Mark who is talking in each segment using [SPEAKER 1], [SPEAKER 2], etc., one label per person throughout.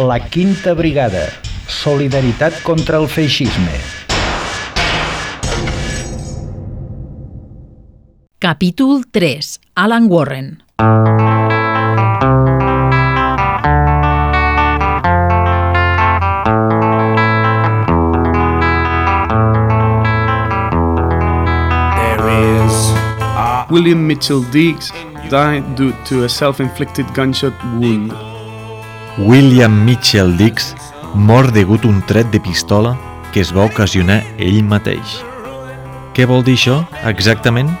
[SPEAKER 1] La Quinta Brigada. Solidaritat contra el feixisme.
[SPEAKER 2] Capítol 3. Alan Warren.
[SPEAKER 3] William Mitchell Diggs died due to a self-inflicted gunshot wound.
[SPEAKER 4] William Mitchell Dix mor degut un tret de pistola que es va ocasionar ell mateix. Què vol dir això, exactament?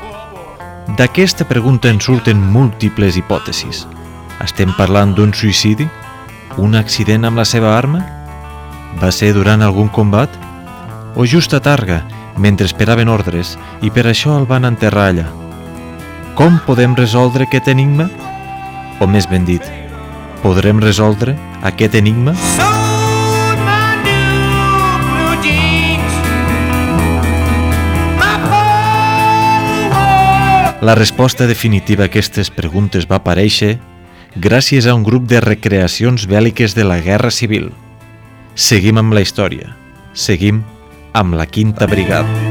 [SPEAKER 4] D'aquesta pregunta en surten múltiples hipòtesis. Estem parlant d'un suïcidi? Un accident amb la seva arma? Va ser durant algun combat? O just a Targa, mentre esperaven ordres, i per això el van enterrar allà? Com podem resoldre aquest enigma? O més ben dit, podrem resoldre aquest enigma? La resposta definitiva a aquestes preguntes va aparèixer gràcies a un grup de recreacions bèl·liques de la Guerra Civil. Seguim amb la història. Seguim amb la Quinta Brigada.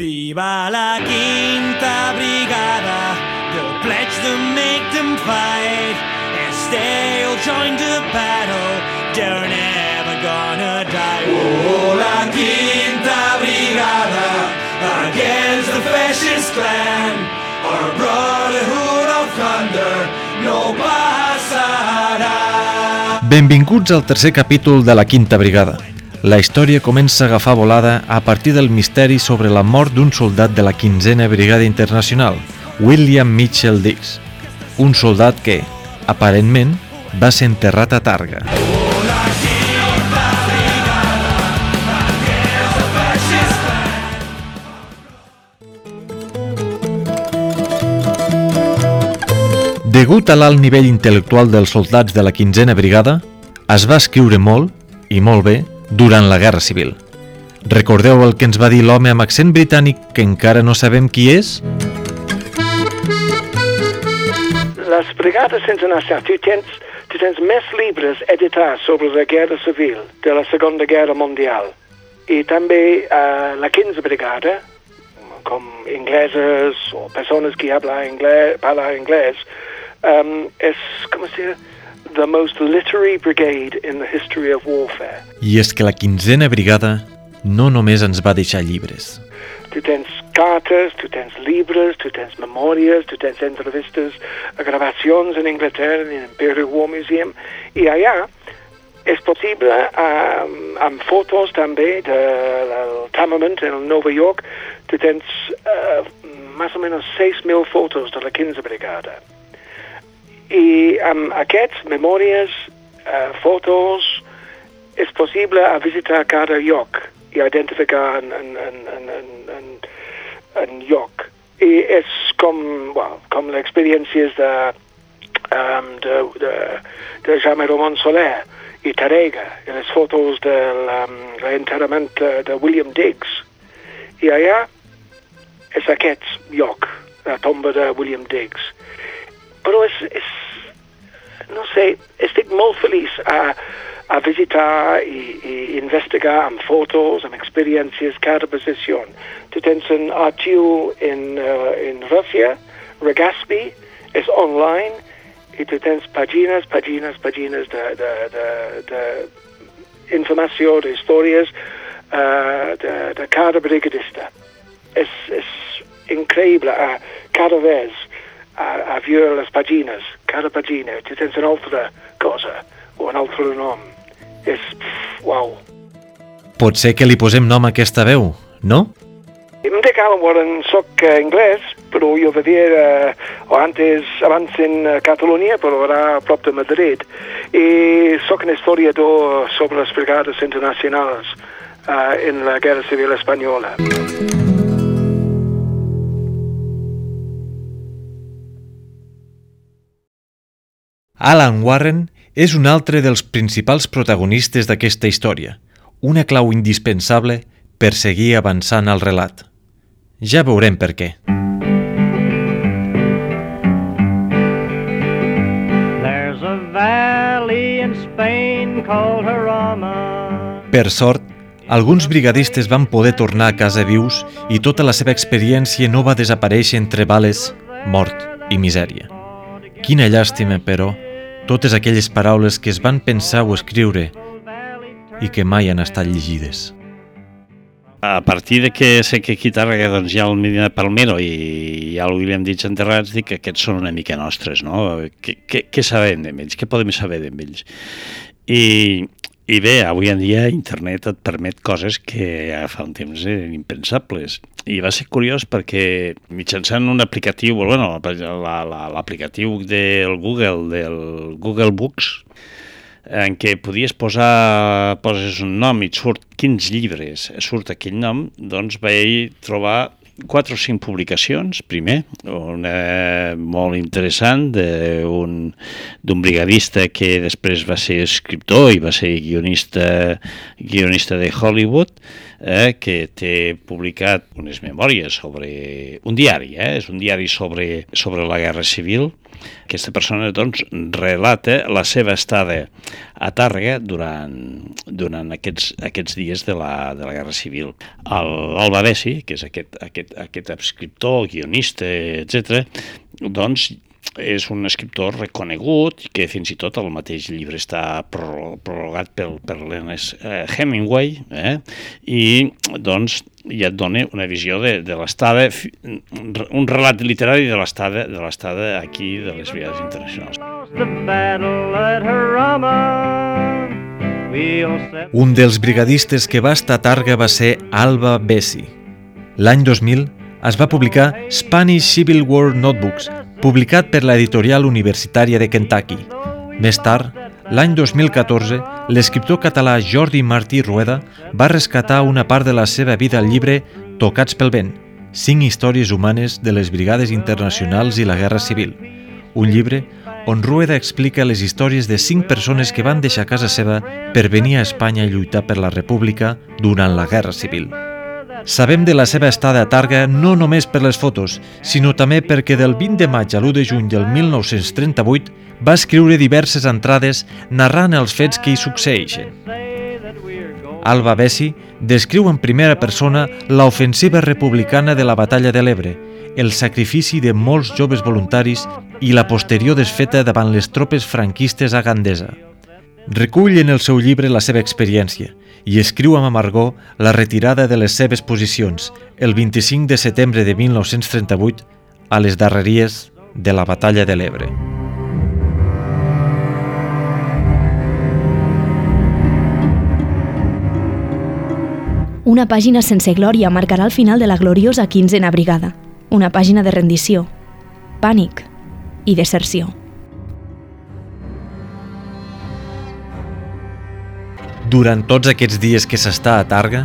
[SPEAKER 5] Viva la quinta brigada, the pledge to make them fight. As they'll join the battle, they're never gonna die. Oh, la quinta brigada, against the fascist clan, our brotherhood of thunder, no passarà.
[SPEAKER 4] Benvinguts al tercer capítol de la Quinta Brigada. La història comença a agafar volada a partir del misteri sobre la mort d'un soldat de la 15a Brigada Internacional, William Mitchell Dix, un soldat que, aparentment, va ser enterrat a Targa. Degut a l'alt nivell intel·lectual dels soldats de la 15a Brigada, es va escriure molt, i molt bé, durant la Guerra Civil. Recordeu el que ens va dir l'home amb accent britànic que encara no sabem qui és?
[SPEAKER 6] les brigades internacionals, tu tens, tu tens més llibres editats sobre la guerra civil de la Segona Guerra Mundial. I també uh, la 15 brigada, com ingleses o persones que habla inglés, parla anglès, um, és, com es diu, the most literary brigade in the history of warfare.
[SPEAKER 4] I és que la 15a Brigada no només ens va deixar llibres.
[SPEAKER 6] Tu tens cartes, tu tens llibres, tu tens memòries, tu tens entrevistes, gravacions en Anglaterra, en l'Imperial War Museum, i allà és possible, um, amb fotos també de, del Tamament en Nova York, tu tens uh, més o menys 6.000 fotos de la 15 Brigada. I amb aquests memòries, uh, fotos, és possible a visitar cada lloc i identificar en, en, en, en, en, en, en lloc. I és com, well, com les experiències de, um, de, de, de Jaume Ramon Soler i Tarega, i les fotos de l'enterrament de, de William Diggs. I allà és aquest lloc, la tomba de William Diggs. Però és, és no sé, estic molt feliç a, a visitar i, i investigar amb fotos, amb experiències cada posició. Tu tens un arxiu en, uh, en Rússia, Regaspi, és online, i tu tens pàgines, pàgines, pàgines de, de, de, de informació, d'històries uh, de, de cada brigadista. És, és increïble, uh, cada vegada a, a veure les pàgines, cada pàgina, tu tens una altra cosa o un altre nom. És, pff, uau.
[SPEAKER 4] Pot ser que li posem nom a aquesta veu, no?
[SPEAKER 6] Em dic Alan Warren, soc anglès, però jo vivia o antes, abans en Catalunya, però ara a prop de Madrid. I soc un historiador sobre les brigades internacionals uh, en la Guerra Civil Espanyola.
[SPEAKER 4] Alan Warren és un altre dels principals protagonistes d'aquesta història, una clau indispensable per seguir avançant al relat. Ja veurem per què.
[SPEAKER 5] There's a valley in Spain called Jarama.
[SPEAKER 4] Per sort, alguns brigadistes van poder tornar a casa vius i tota la seva experiència no va desaparèixer entre bales, mort i misèria. Quina llàstima, però, totes aquelles paraules que es van pensar o escriure i que mai han estat llegides.
[SPEAKER 7] A partir de que sé que aquí Tàrrega doncs, hi ha el Medina Palmero i hi ha el William Ditch enterrats, dic que aquests són una mica nostres, no? Què, què, què sabem d'ells? Què podem saber d'ells? I, I bé, avui en dia internet et permet coses que fa un temps eren impensables. I va ser curiós perquè mitjançant un aplicatiu, bueno, l'aplicatiu del Google, del Google Books, en què podies posar, poses un nom i et surt quins llibres surt aquell nom, doncs vaig trobar quatre o cinc publicacions, primer, una molt interessant d'un brigadista que després va ser escriptor i va ser guionista, guionista de Hollywood, eh, que té publicat unes memòries sobre un diari, eh, és un diari sobre, sobre la Guerra Civil, aquesta persona doncs, relata la seva estada a Tàrrega durant, durant aquests, aquests dies de la, de la Guerra Civil. L'Alba Bessi, que és aquest, aquest, aquest escriptor, guionista, etc., doncs és un escriptor reconegut que fins i tot el mateix llibre està prologat per, per l'Ernest eh, Hemingway eh? i doncs ja et dona una visió de, de l'estada, un relat literari de l'estada de l'estada aquí de les viades internacionals.
[SPEAKER 4] Un dels brigadistes que va estar a Targa va ser Alba Bessi. L'any 2000 es va publicar Spanish Civil War Notebooks, publicat per l'editorial universitària de Kentucky. Més tard, L'any 2014, l'escriptor català Jordi Martí Rueda va rescatar una part de la seva vida al llibre Tocats pel vent, cinc històries humanes de les brigades internacionals i la Guerra Civil, un llibre on Rueda explica les històries de cinc persones que van deixar casa seva per venir a Espanya a lluitar per la República durant la Guerra Civil. Sabem de la seva estada a Targa no només per les fotos, sinó també perquè del 20 de maig a l'1 de juny del 1938 va escriure diverses entrades narrant els fets que hi succeeixen. Alba Bessi descriu en primera persona l'ofensiva republicana de la batalla de l'Ebre, el sacrifici de molts joves voluntaris i la posterior desfeta davant les tropes franquistes a Gandesa. Recull en el seu llibre la seva experiència i escriu amb amargor la retirada de les seves posicions el 25 de setembre de 1938 a les darreries de la batalla de l'Ebre.
[SPEAKER 8] Una pàgina sense glòria marcarà el final de la gloriosa quinzena brigada. Una pàgina de rendició, pànic i deserció.
[SPEAKER 4] Durant tots aquests dies que s'està a Targa,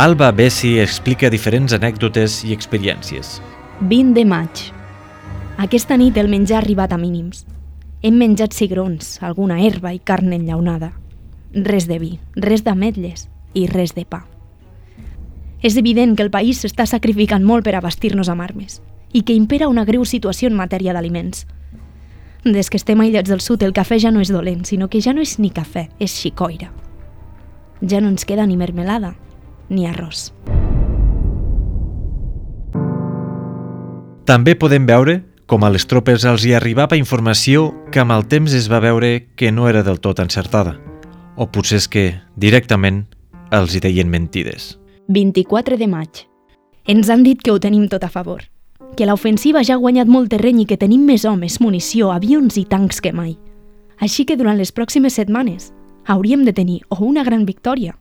[SPEAKER 4] Alba Bessi explica diferents anècdotes i experiències.
[SPEAKER 8] 20 de maig. Aquesta nit el menjar ha arribat a mínims. Hem menjat cigrons, alguna herba i carn enllaunada. Res de vi, res d'ametlles i res de pa. És evident que el país s'està sacrificant molt per abastir-nos amb armes i que impera una greu situació en matèria d'aliments. Des que estem aïllats del sud, el cafè ja no és dolent, sinó que ja no és ni cafè, és xicoira. Ja no ens queda ni mermelada, ni arròs.
[SPEAKER 4] També podem veure com a les tropes els hi arribava informació que amb el temps es va veure que no era del tot encertada, o potser és que, directament, els hi deien mentides.
[SPEAKER 8] 24 de maig. Ens han dit que ho tenim tot a favor, que l'ofensiva ja ha guanyat molt terreny i que tenim més homes, munició, avions i tancs que mai. Així que durant les pròximes setmanes hauríem de tenir o una gran victòria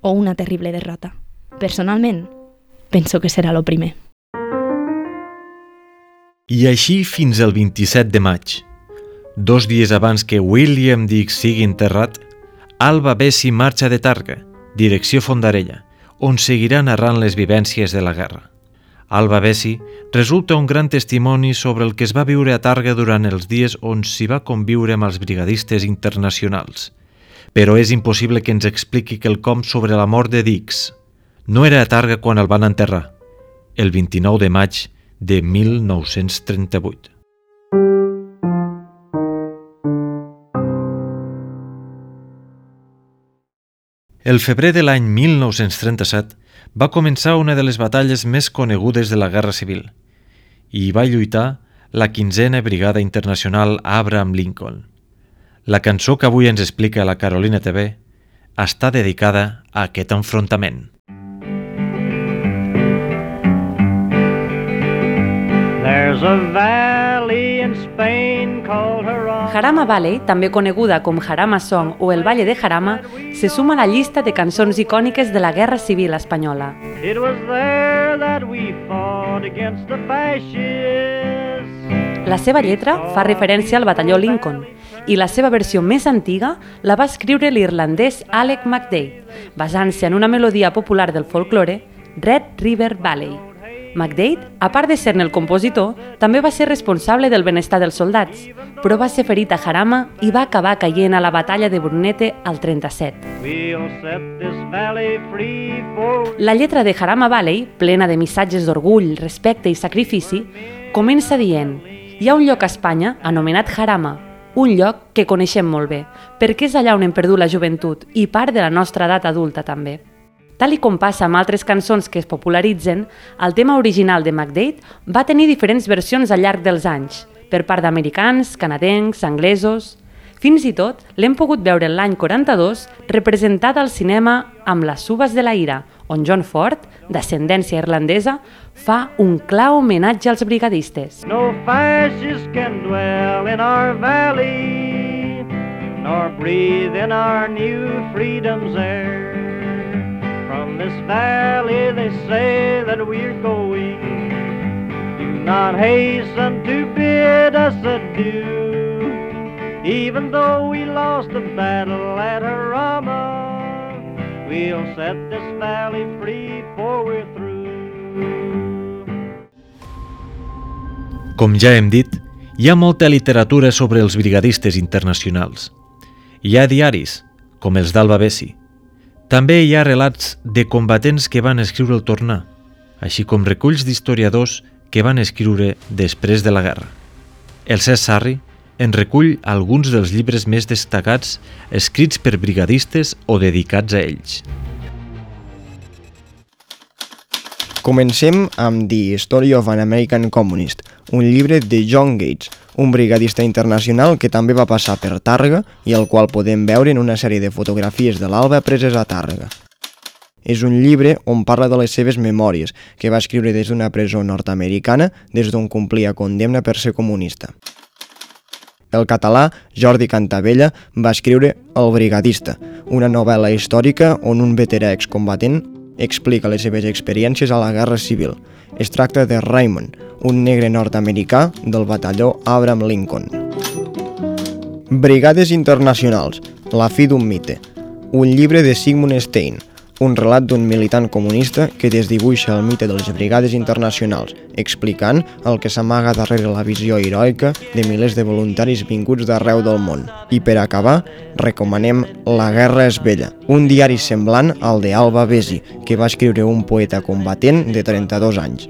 [SPEAKER 8] o una terrible derrota. Personalment, penso que serà lo primer.
[SPEAKER 4] I així fins al 27 de maig. Dos dies abans que William Dix sigui enterrat, Alba Bessi marxa de Targa, direcció Fondarella, on seguirà narrant les vivències de la guerra. Alba Bessi resulta un gran testimoni sobre el que es va viure a Targa durant els dies on s'hi va conviure amb els brigadistes internacionals. Però és impossible que ens expliqui quelcom sobre la mort de Dix. No era a Targa quan el van enterrar. el 29 de maig de 1938. El febrer de l'any 1937 va començar una de les batalles més conegudes de la Guerra Civil i hi va lluitar la quinzena Brigada Internacional Abraham Lincoln. La cançó que avui ens explica la Carolina TV està dedicada a aquest enfrontament.
[SPEAKER 5] There's a valley in Spain called Jarama.
[SPEAKER 9] Jarama Valley, també coneguda com Jarama Song o el Valle de Jarama, se suma a la llista de cançons icòniques de la Guerra Civil Espanyola.
[SPEAKER 5] It was there that we fought against the fascists.
[SPEAKER 9] La seva lletra fa referència al batalló Lincoln i la seva versió més antiga la va escriure l'irlandès Alec MacDade, basant-se en una melodia popular del folklore, Red River Valley. MacDade, a part de ser-ne el compositor, també va ser responsable del benestar dels soldats, però va ser ferit a Jarama i va acabar caient a la batalla de Brunete al 37.
[SPEAKER 5] We'll set this valley free for
[SPEAKER 9] La lletra de Jarama Valley, plena de missatges d'orgull, respecte i sacrifici, comença dient «Hi ha un lloc a Espanya anomenat Jarama, un lloc que coneixem molt bé, perquè és allà on hem perdut la joventut i part de la nostra edat adulta també». Tal i com passa amb altres cançons que es popularitzen, el tema original de MacDade va tenir diferents versions al llarg dels anys, per part d'americans, canadencs, anglesos... Fins i tot l'hem pogut veure l'any 42 representat al cinema amb Les subes de la ira, on John Ford, d'ascendència irlandesa, fa un clar homenatge als brigadistes.
[SPEAKER 5] No fascists can dwell in our valley, nor breathe in our new freedom's air. From this valley they say that we're going. Do not hasten to bid us adieu. Even though we lost the battle at Harama, we'll set this valley free for we're through.
[SPEAKER 4] Com ja hem dit, hi ha molta literatura sobre els brigadistes internacionals. Hi ha diaris, com els d'Alba Bessi. També hi ha relats de combatents que van escriure el tornar, així com reculls d'historiadors que van escriure després de la guerra. El Cesc Sarri en recull alguns dels llibres més destacats escrits per brigadistes o dedicats a ells.
[SPEAKER 10] Comencem amb The Story of an American Communist, un llibre de John Gates, un brigadista internacional que també va passar per Tàrrega i el qual podem veure en una sèrie de fotografies de l'Alba preses a Tàrrega. És un llibre on parla de les seves memòries, que va escriure des d'una presó nord-americana, des d'on complia condemna per ser comunista. El català Jordi Cantabella va escriure El brigadista, una novel·la històrica on un veterà excombatent explica les seves experiències a la Guerra Civil. Es tracta de Raymond, un negre nord-americà del batalló Abraham Lincoln. Brigades internacionals, la fi d'un mite. Un llibre de Sigmund Stein, un relat d'un militant comunista que desdibuixa el mite de les brigades internacionals, explicant el que s'amaga darrere la visió heroica de milers de voluntaris vinguts d'arreu del món. I per acabar, recomanem La guerra és vella, un diari semblant al de Alba Besi, que va escriure un poeta combatent de 32 anys,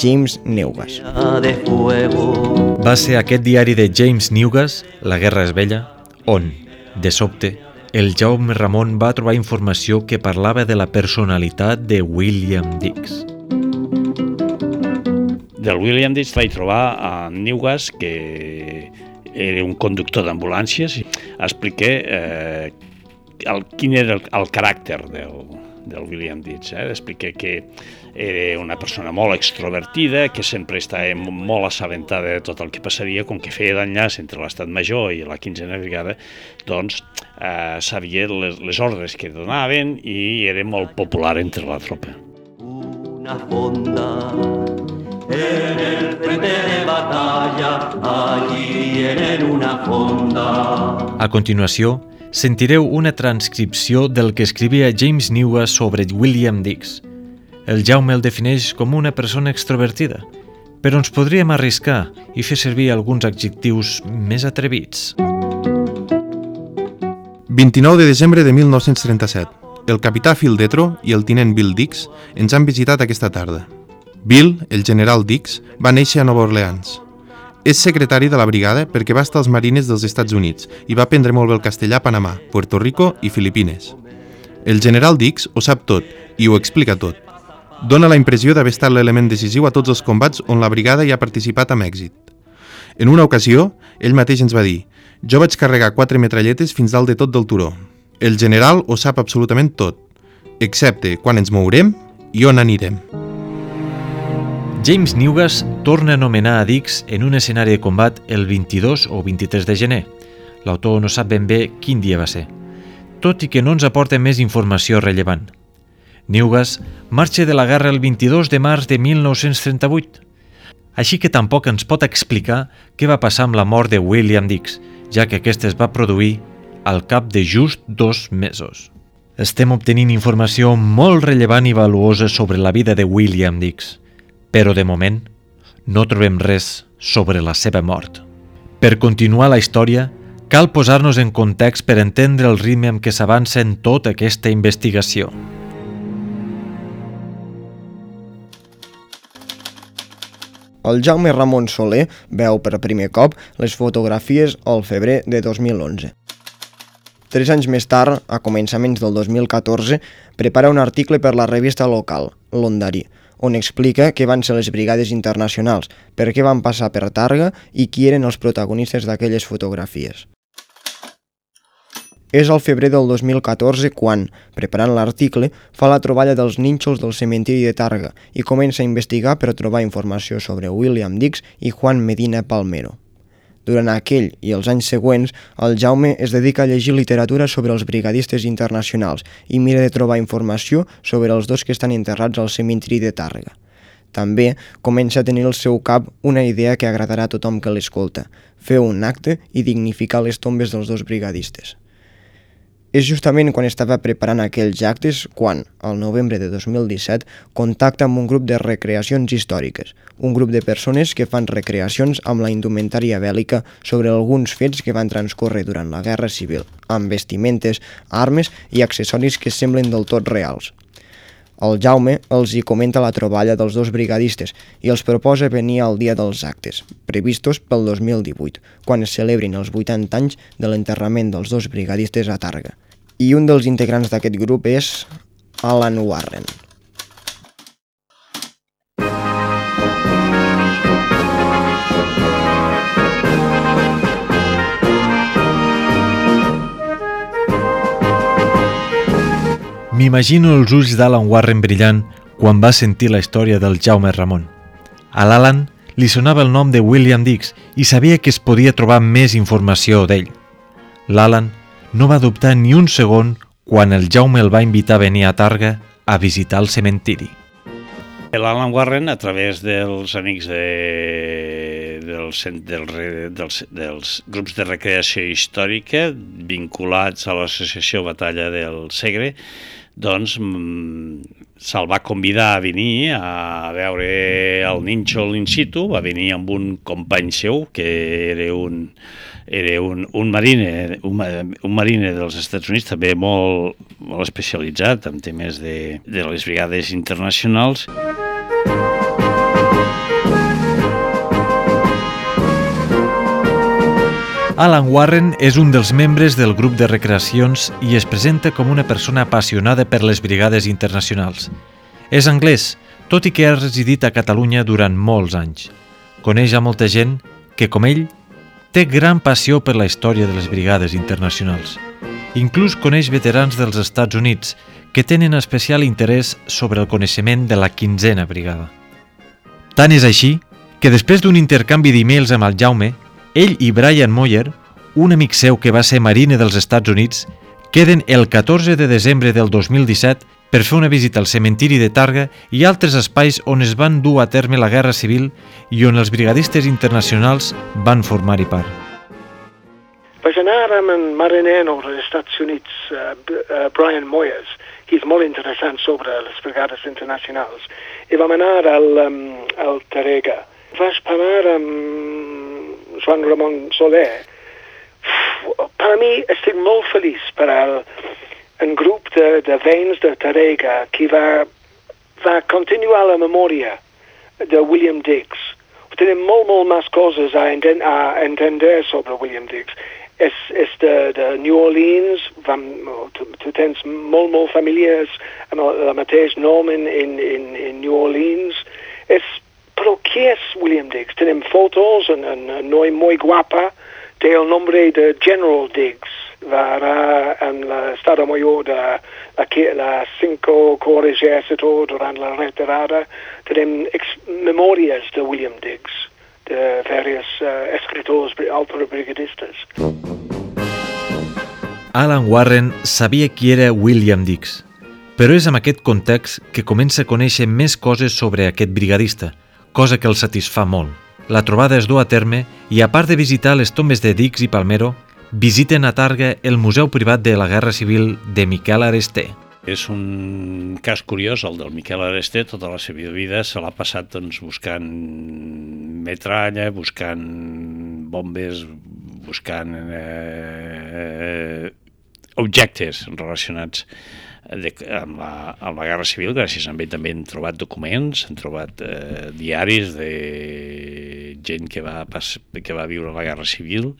[SPEAKER 10] James Neugas.
[SPEAKER 4] Va ser aquest diari de James Newgas, La guerra és vella, on, de sobte, el Jaume Ramon va trobar informació que parlava de la personalitat de William Dix.
[SPEAKER 7] Del William Dix vaig trobar a Newgas, que era un conductor d'ambulàncies, i expliqué eh, el, quin era el, el caràcter del, del William Dix. Eh? Expliqué que era una persona molt extrovertida, que sempre estava molt assabentada de tot el que passaria, com que feia d'enllaç entre l'estat major i la quinzena brigada, doncs eh, sabia les, les ordres que donaven i era molt popular entre la tropa.
[SPEAKER 5] Una fonda en el frente de batalla, allí tienen una fonda.
[SPEAKER 4] A continuació, sentireu una transcripció del que escrivia James Newgas sobre William Dix. El Jaume el defineix com una persona extrovertida, però ens podríem arriscar i fer servir alguns adjectius més atrevits.
[SPEAKER 11] 29 de desembre de 1937. El capità Phil Detro i el tinent Bill Dix ens han visitat aquesta tarda. Bill, el general Dix, va néixer a Nova Orleans. És secretari de la brigada perquè va estar als marines dels Estats Units i va aprendre molt bé el castellà a Panamà, Puerto Rico i Filipines. El general Dix ho sap tot i ho explica tot. Dona la impressió d'haver estat l'element decisiu a tots els combats on la brigada hi ha participat amb èxit. En una ocasió, ell mateix ens va dir «Jo vaig carregar quatre metralletes fins dalt de tot del turó. El general ho sap absolutament tot, excepte quan ens mourem i on anirem».
[SPEAKER 4] James Newgas torna a anomenar a Dix en un escenari de combat el 22 o 23 de gener. L'autor no sap ben bé quin dia va ser, tot i que no ens aporta més informació rellevant. Newgas marxa de la guerra el 22 de març de 1938, així que tampoc ens pot explicar què va passar amb la mort de William Dix, ja que aquesta es va produir al cap de just dos mesos. Estem obtenint informació molt rellevant i valuosa sobre la vida de William Dix però de moment no trobem res sobre la seva mort. Per continuar la història, cal posar-nos en context per entendre el ritme amb què s'avança en tota aquesta investigació.
[SPEAKER 10] El Jaume Ramon Soler veu per primer cop les fotografies al febrer de 2011. Tres anys més tard, a començaments del 2014, prepara un article per la revista local, l'Ondarí, on explica què van ser les brigades internacionals, per què van passar per Targa i qui eren els protagonistes d'aquelles fotografies. És al febrer del 2014 quan, preparant l'article, fa la troballa dels nínxols del cementiri de Targa i comença a investigar per trobar informació sobre William Dix i Juan Medina Palmero. Durant aquell i els anys següents, el Jaume es dedica a llegir literatura sobre els brigadistes internacionals i mira de trobar informació sobre els dos que estan enterrats al cementiri de Tàrrega. També comença a tenir al seu cap una idea que agradarà a tothom que l'escolta, fer un acte i dignificar les tombes dels dos brigadistes. És justament quan estava preparant aquells actes quan, al novembre de 2017, contacta amb un grup de recreacions històriques, un grup de persones que fan recreacions amb la indumentària bèl·lica sobre alguns fets que van transcorrer durant la Guerra Civil, amb vestimentes, armes i accessoris que semblen del tot reals. El Jaume els hi comenta la troballa dels dos brigadistes i els proposa venir al dia dels actes, previstos pel 2018, quan es celebrin els 80 anys de l'enterrament dels dos brigadistes a Targa. I un dels integrants d'aquest grup és Alan Warren.
[SPEAKER 4] M'imagino els ulls d'Alan Warren brillant quan va sentir la història del Jaume Ramon. A l'Alan li sonava el nom de William Dix i sabia que es podia trobar més informació d'ell. L'Alan no va dubtar ni un segon quan el Jaume el va invitar a venir a Targa a visitar el cementiri.
[SPEAKER 7] L'Alan Warren, a través dels amics de, dels, dels, dels, dels grups de recreació històrica vinculats a l'associació Batalla del Segre, doncs mm, se'l va convidar a venir a veure el nínxol in situ, va venir amb un company seu, que era un, era un, un marine, un, un marine dels Estats Units, també molt, molt especialitzat en temes de, de les brigades internacionals.
[SPEAKER 4] Alan Warren és un dels membres del grup de recreacions i es presenta com una persona apassionada per les brigades internacionals. És anglès, tot i que ha residit a Catalunya durant molts anys. Coneix a molta gent que, com ell, té gran passió per la història de les brigades internacionals. Inclús coneix veterans dels Estats Units que tenen especial interès sobre el coneixement de la quinzena brigada. Tant és així que després d'un intercanvi d'e-mails amb el Jaume, ell i Brian Moyer, un amic seu que va ser marine dels Estats Units, queden el 14 de desembre del 2017 per fer una visita al cementiri de Targa i altres espais on es van dur a terme la Guerra Civil i on els brigadistes internacionals van formar-hi part.
[SPEAKER 6] Vaig anar amb en mariner dels Estats Units, uh, uh, Brian Moyers, que és molt interessant sobre les brigades internacionals, i vam anar al, um, al Tarega. Vaig parlar amb Joan Ramon Soler, per a mi estic molt feliç per al un grup de, de veïns de Tarega que va, va continuar la memòria de William Diggs. Tenim molt, molt més coses a, enten a entendre sobre William Diggs. És, és de, de New Orleans, vam, tu, tu tens molt, molt famílies amb el, el mateix nom en, en, en, en New Orleans. És, però qui és William Diggs? Tenim fotos, en, en noi molt guapa, té el nombre de General Diggs, va en l'estat major de la, la 5 Corps d'Exèrcito durant la retirada. Tenim memòries de William Diggs, de diversos uh, escriptors, altres brigadistes.
[SPEAKER 4] Alan Warren sabia qui era William Dix, però és en aquest context que comença a conèixer més coses sobre aquest brigadista, cosa que el satisfà molt. La trobada es du a terme i, a part de visitar les tombes de Dix i Palmero, visiten a Targa el Museu Privat de la Guerra Civil de Miquel Aresté.
[SPEAKER 7] És un cas curiós, el del Miquel Aresté, tota la seva vida se l'ha passat doncs, buscant metralla, buscant bombes, buscant eh, objectes relacionats de, amb, la, amb la Guerra Civil, gràcies a ell també han trobat documents, han trobat eh, diaris de gent que va, pas, que va viure la Guerra Civil,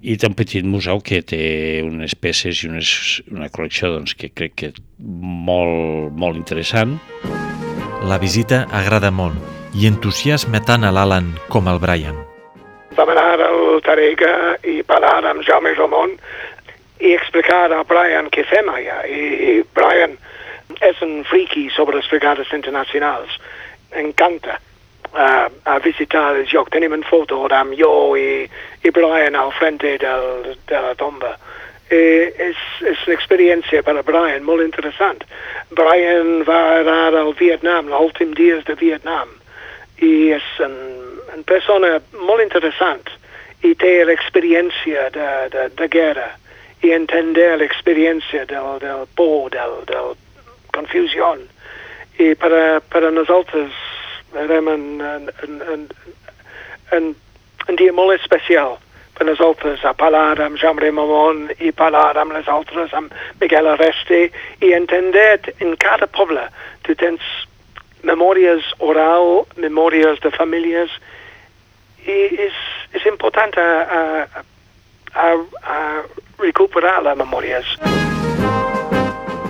[SPEAKER 7] i té un petit museu que té unes peces i unes, una col·lecció doncs, que crec que molt, molt interessant.
[SPEAKER 4] La visita agrada molt i entusiasma tant a l'Alan com al Brian.
[SPEAKER 6] Vam anar al Tarega i parlar amb Jaume Ramon i explicar a Brian què fem allà. I Brian és un friki sobre les brigades internacionals. Encanta uh, a visitar el lloc. Tenim una foto amb jo i, i Brian al frente del, de la tomba. I és, és una experiència per a Brian molt interessant. Brian va anar al Vietnam, els últims dies de Vietnam, i és una persona molt interessant i té l'experiència de, de, de guerra i entendre l'experiència del, del por, del, del confusió. I per a, per a nosaltres érem en, en, en, en, en, un dia molt especial per nosaltres a parlar amb Jaume Mamon i parlar amb les altres, amb Miguel Arreste, i entendre en cada poble tu tens memòries oral, memòries de famílies, i és, és important a, a, a, a recuperar les memòries.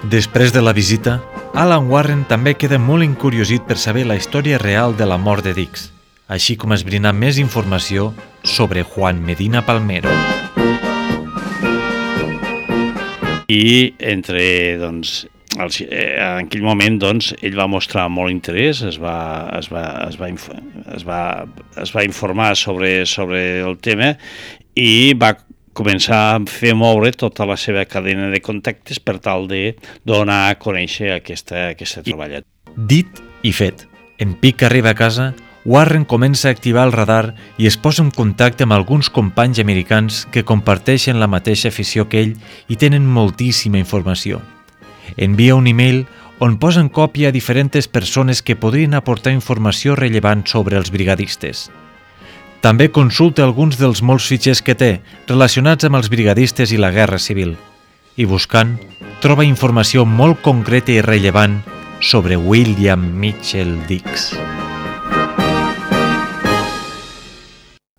[SPEAKER 4] Després de la visita, Alan Warren també queda molt incuriosit per saber la història real de la mort de Dix, així com esbrinar més informació sobre Juan Medina Palmero.
[SPEAKER 7] I entre, doncs, els, eh, en aquell moment doncs, ell va mostrar molt interès, es va, es va, es va, es va, es va informar sobre, sobre el tema i va començar a fer moure tota la seva cadena de contactes per tal de donar a conèixer aquesta, aquesta treballa.
[SPEAKER 4] Dit i fet. En pic arriba a casa, Warren comença a activar el radar i es posa en contacte amb alguns companys americans que comparteixen la mateixa afició que ell i tenen moltíssima informació. Envia un e-mail on posa en còpia a diferents persones que podrien aportar informació rellevant sobre els brigadistes. També consulta alguns dels molts fitxers que té relacionats amb els brigadistes i la Guerra Civil i buscant troba informació molt concreta i rellevant sobre William Mitchell Dix.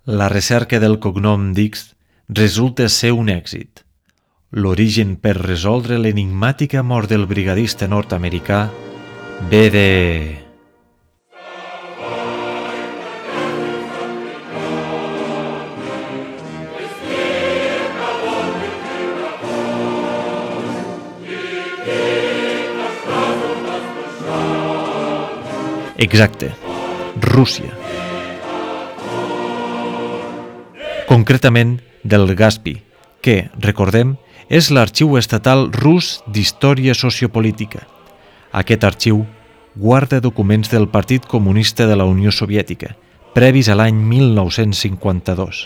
[SPEAKER 4] La recerca del cognom Dix resulta ser un èxit. L'origen per resoldre l'enigmàtica mort del brigadista nord-americà ve de... Exacte, Rússia. Concretament del GASPI, que, recordem, és l'Arxiu Estatal Rus d'Història Sociopolítica. Aquest arxiu guarda documents del Partit Comunista de la Unió Soviètica, previs a l'any 1952.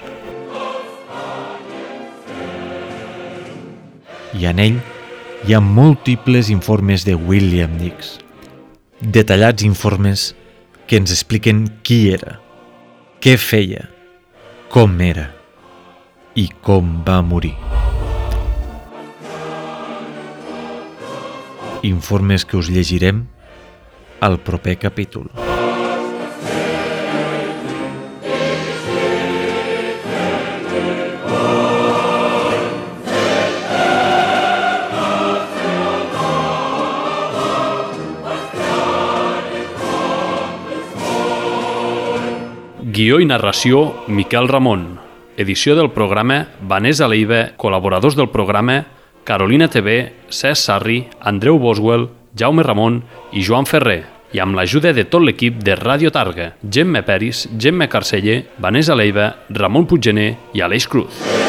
[SPEAKER 4] I en ell hi ha múltiples informes de William Nix. Detallats informes que ens expliquen qui era, què feia, com era i com va morir. Informes que us llegirem al proper capítol.
[SPEAKER 12] Guió i narració Miquel Ramon. Edició del programa Vanessa Leiva, col·laboradors del programa Carolina TV, Cesc Sarri, Andreu Boswell, Jaume Ramon i Joan Ferrer i amb l'ajuda de tot l'equip de Ràdio Targa, Gemma Peris, Gemma Carceller, Vanessa Leiva, Ramon Puiggener i Aleix Cruz.